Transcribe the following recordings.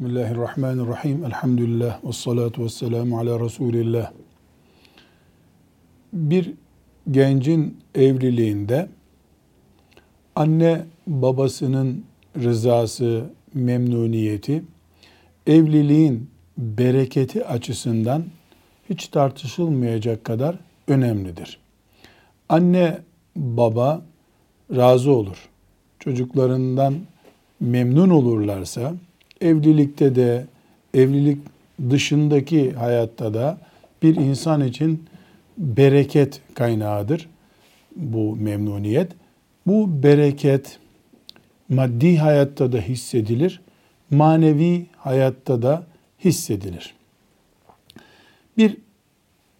Bismillahirrahmanirrahim. Elhamdülillah ve salatu ve selamu ala Resulillah. Bir gencin evliliğinde anne babasının rızası, memnuniyeti evliliğin bereketi açısından hiç tartışılmayacak kadar önemlidir. Anne baba razı olur. Çocuklarından memnun olurlarsa evlilikte de evlilik dışındaki hayatta da bir insan için bereket kaynağıdır bu memnuniyet. Bu bereket maddi hayatta da hissedilir, manevi hayatta da hissedilir. Bir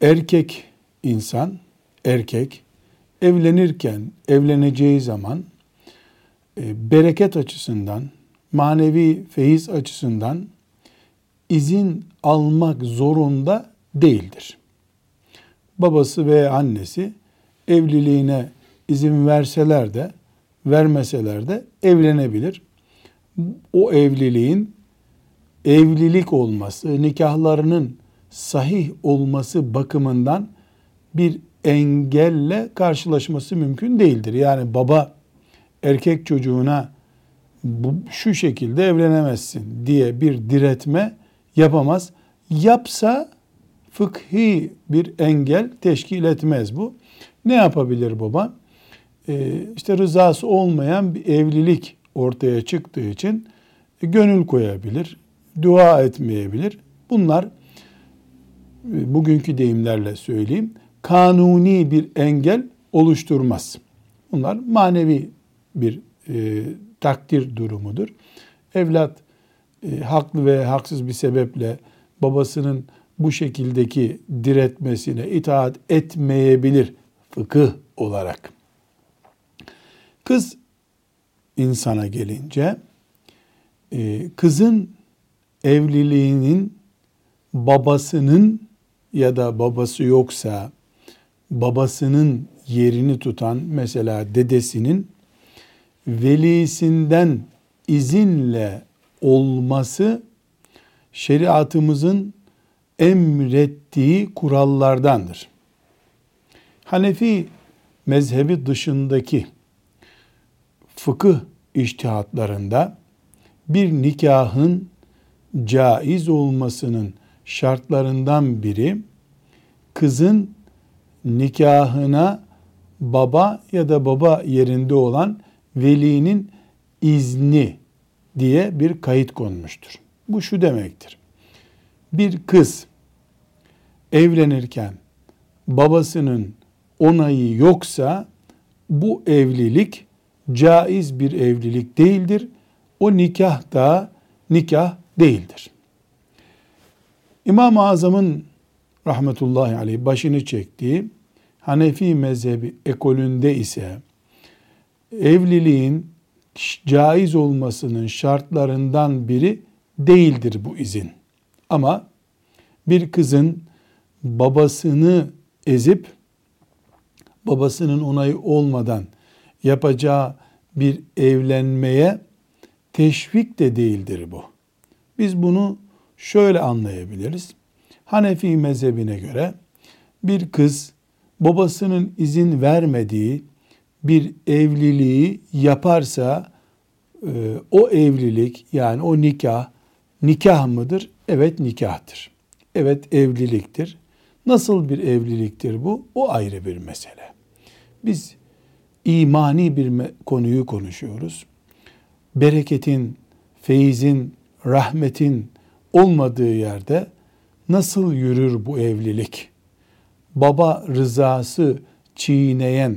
erkek insan, erkek evlenirken, evleneceği zaman e, bereket açısından, manevi feyiz açısından izin almak zorunda değildir. Babası veya annesi evliliğine izin verseler de vermeseler de evlenebilir. O evliliğin evlilik olması, nikahlarının sahih olması bakımından bir engelle karşılaşması mümkün değildir. Yani baba erkek çocuğuna bu şu şekilde evlenemezsin diye bir diretme yapamaz. Yapsa fıkhi bir engel teşkil etmez bu. Ne yapabilir baba? Ee, işte rızası olmayan bir evlilik ortaya çıktığı için e, gönül koyabilir, dua etmeyebilir. Bunlar e, bugünkü deyimlerle söyleyeyim kanuni bir engel oluşturmaz. Bunlar manevi bir e, takdir durumudur. Evlat e, haklı ve haksız bir sebeple babasının bu şekildeki diretmesine itaat etmeyebilir fıkıh olarak. Kız insana gelince e, kızın evliliğinin babasının ya da babası yoksa babasının yerini tutan mesela dedesinin velisinden izinle olması şeriatımızın emrettiği kurallardandır. Hanefi mezhebi dışındaki fıkıh iştihatlarında bir nikahın caiz olmasının şartlarından biri kızın nikahına baba ya da baba yerinde olan velinin izni diye bir kayıt konmuştur. Bu şu demektir. Bir kız evlenirken babasının onayı yoksa bu evlilik caiz bir evlilik değildir. O nikah da nikah değildir. İmam-ı Azam'ın rahmetullahi aleyh başını çektiği Hanefi mezhebi ekolünde ise evliliğin caiz olmasının şartlarından biri değildir bu izin. Ama bir kızın babasını ezip babasının onayı olmadan yapacağı bir evlenmeye teşvik de değildir bu. Biz bunu şöyle anlayabiliriz. Hanefi mezhebine göre bir kız babasının izin vermediği bir evliliği yaparsa e, o evlilik yani o nikah nikah mıdır? Evet nikahtır. Evet evliliktir. Nasıl bir evliliktir bu? O ayrı bir mesele. Biz imani bir konuyu konuşuyoruz. Bereketin, feyizin, rahmetin olmadığı yerde nasıl yürür bu evlilik? Baba rızası çiğneyen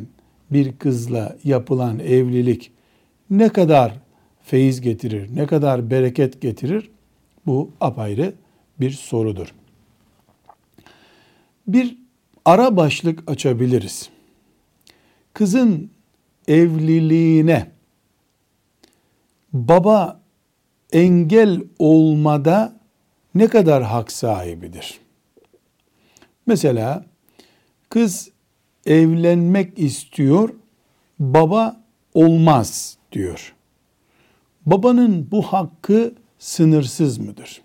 bir kızla yapılan evlilik ne kadar feyiz getirir, ne kadar bereket getirir? Bu apayrı bir sorudur. Bir ara başlık açabiliriz. Kızın evliliğine baba engel olmada ne kadar hak sahibidir? Mesela kız evlenmek istiyor, baba olmaz diyor. Babanın bu hakkı sınırsız mıdır?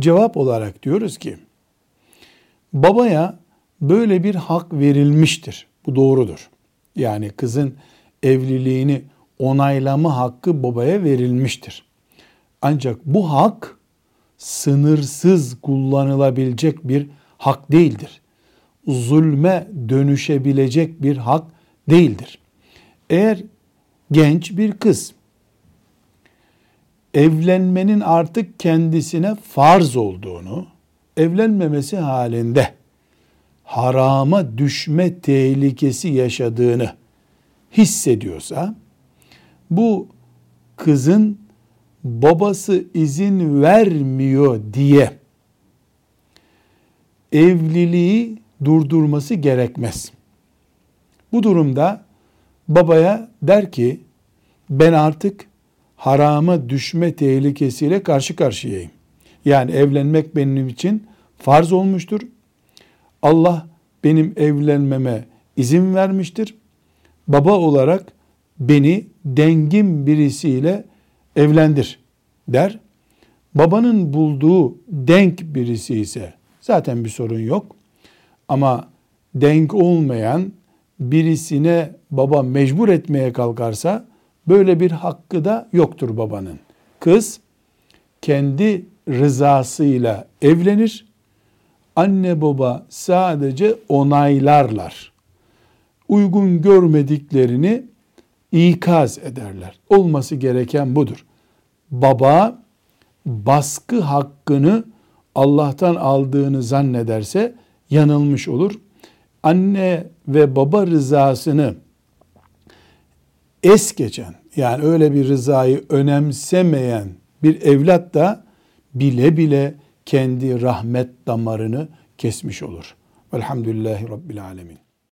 Cevap olarak diyoruz ki babaya böyle bir hak verilmiştir. Bu doğrudur. Yani kızın evliliğini onaylama hakkı babaya verilmiştir. Ancak bu hak sınırsız kullanılabilecek bir hak değildir. Zulme dönüşebilecek bir hak değildir. Eğer genç bir kız evlenmenin artık kendisine farz olduğunu, evlenmemesi halinde harama düşme tehlikesi yaşadığını hissediyorsa bu kızın babası izin vermiyor diye evliliği durdurması gerekmez. Bu durumda babaya der ki ben artık harama düşme tehlikesiyle karşı karşıyayım. Yani evlenmek benim için farz olmuştur. Allah benim evlenmeme izin vermiştir. Baba olarak beni dengim birisiyle evlendir der. Babanın bulduğu denk birisi ise zaten bir sorun yok. Ama denk olmayan birisine baba mecbur etmeye kalkarsa böyle bir hakkı da yoktur babanın. Kız kendi rızasıyla evlenir. Anne baba sadece onaylarlar. Uygun görmediklerini ikaz ederler. Olması gereken budur. Baba baskı hakkını Allah'tan aldığını zannederse yanılmış olur. Anne ve baba rızasını es geçen yani öyle bir rızayı önemsemeyen bir evlat da bile bile kendi rahmet damarını kesmiş olur. Velhamdülillahi Rabbil Alemin.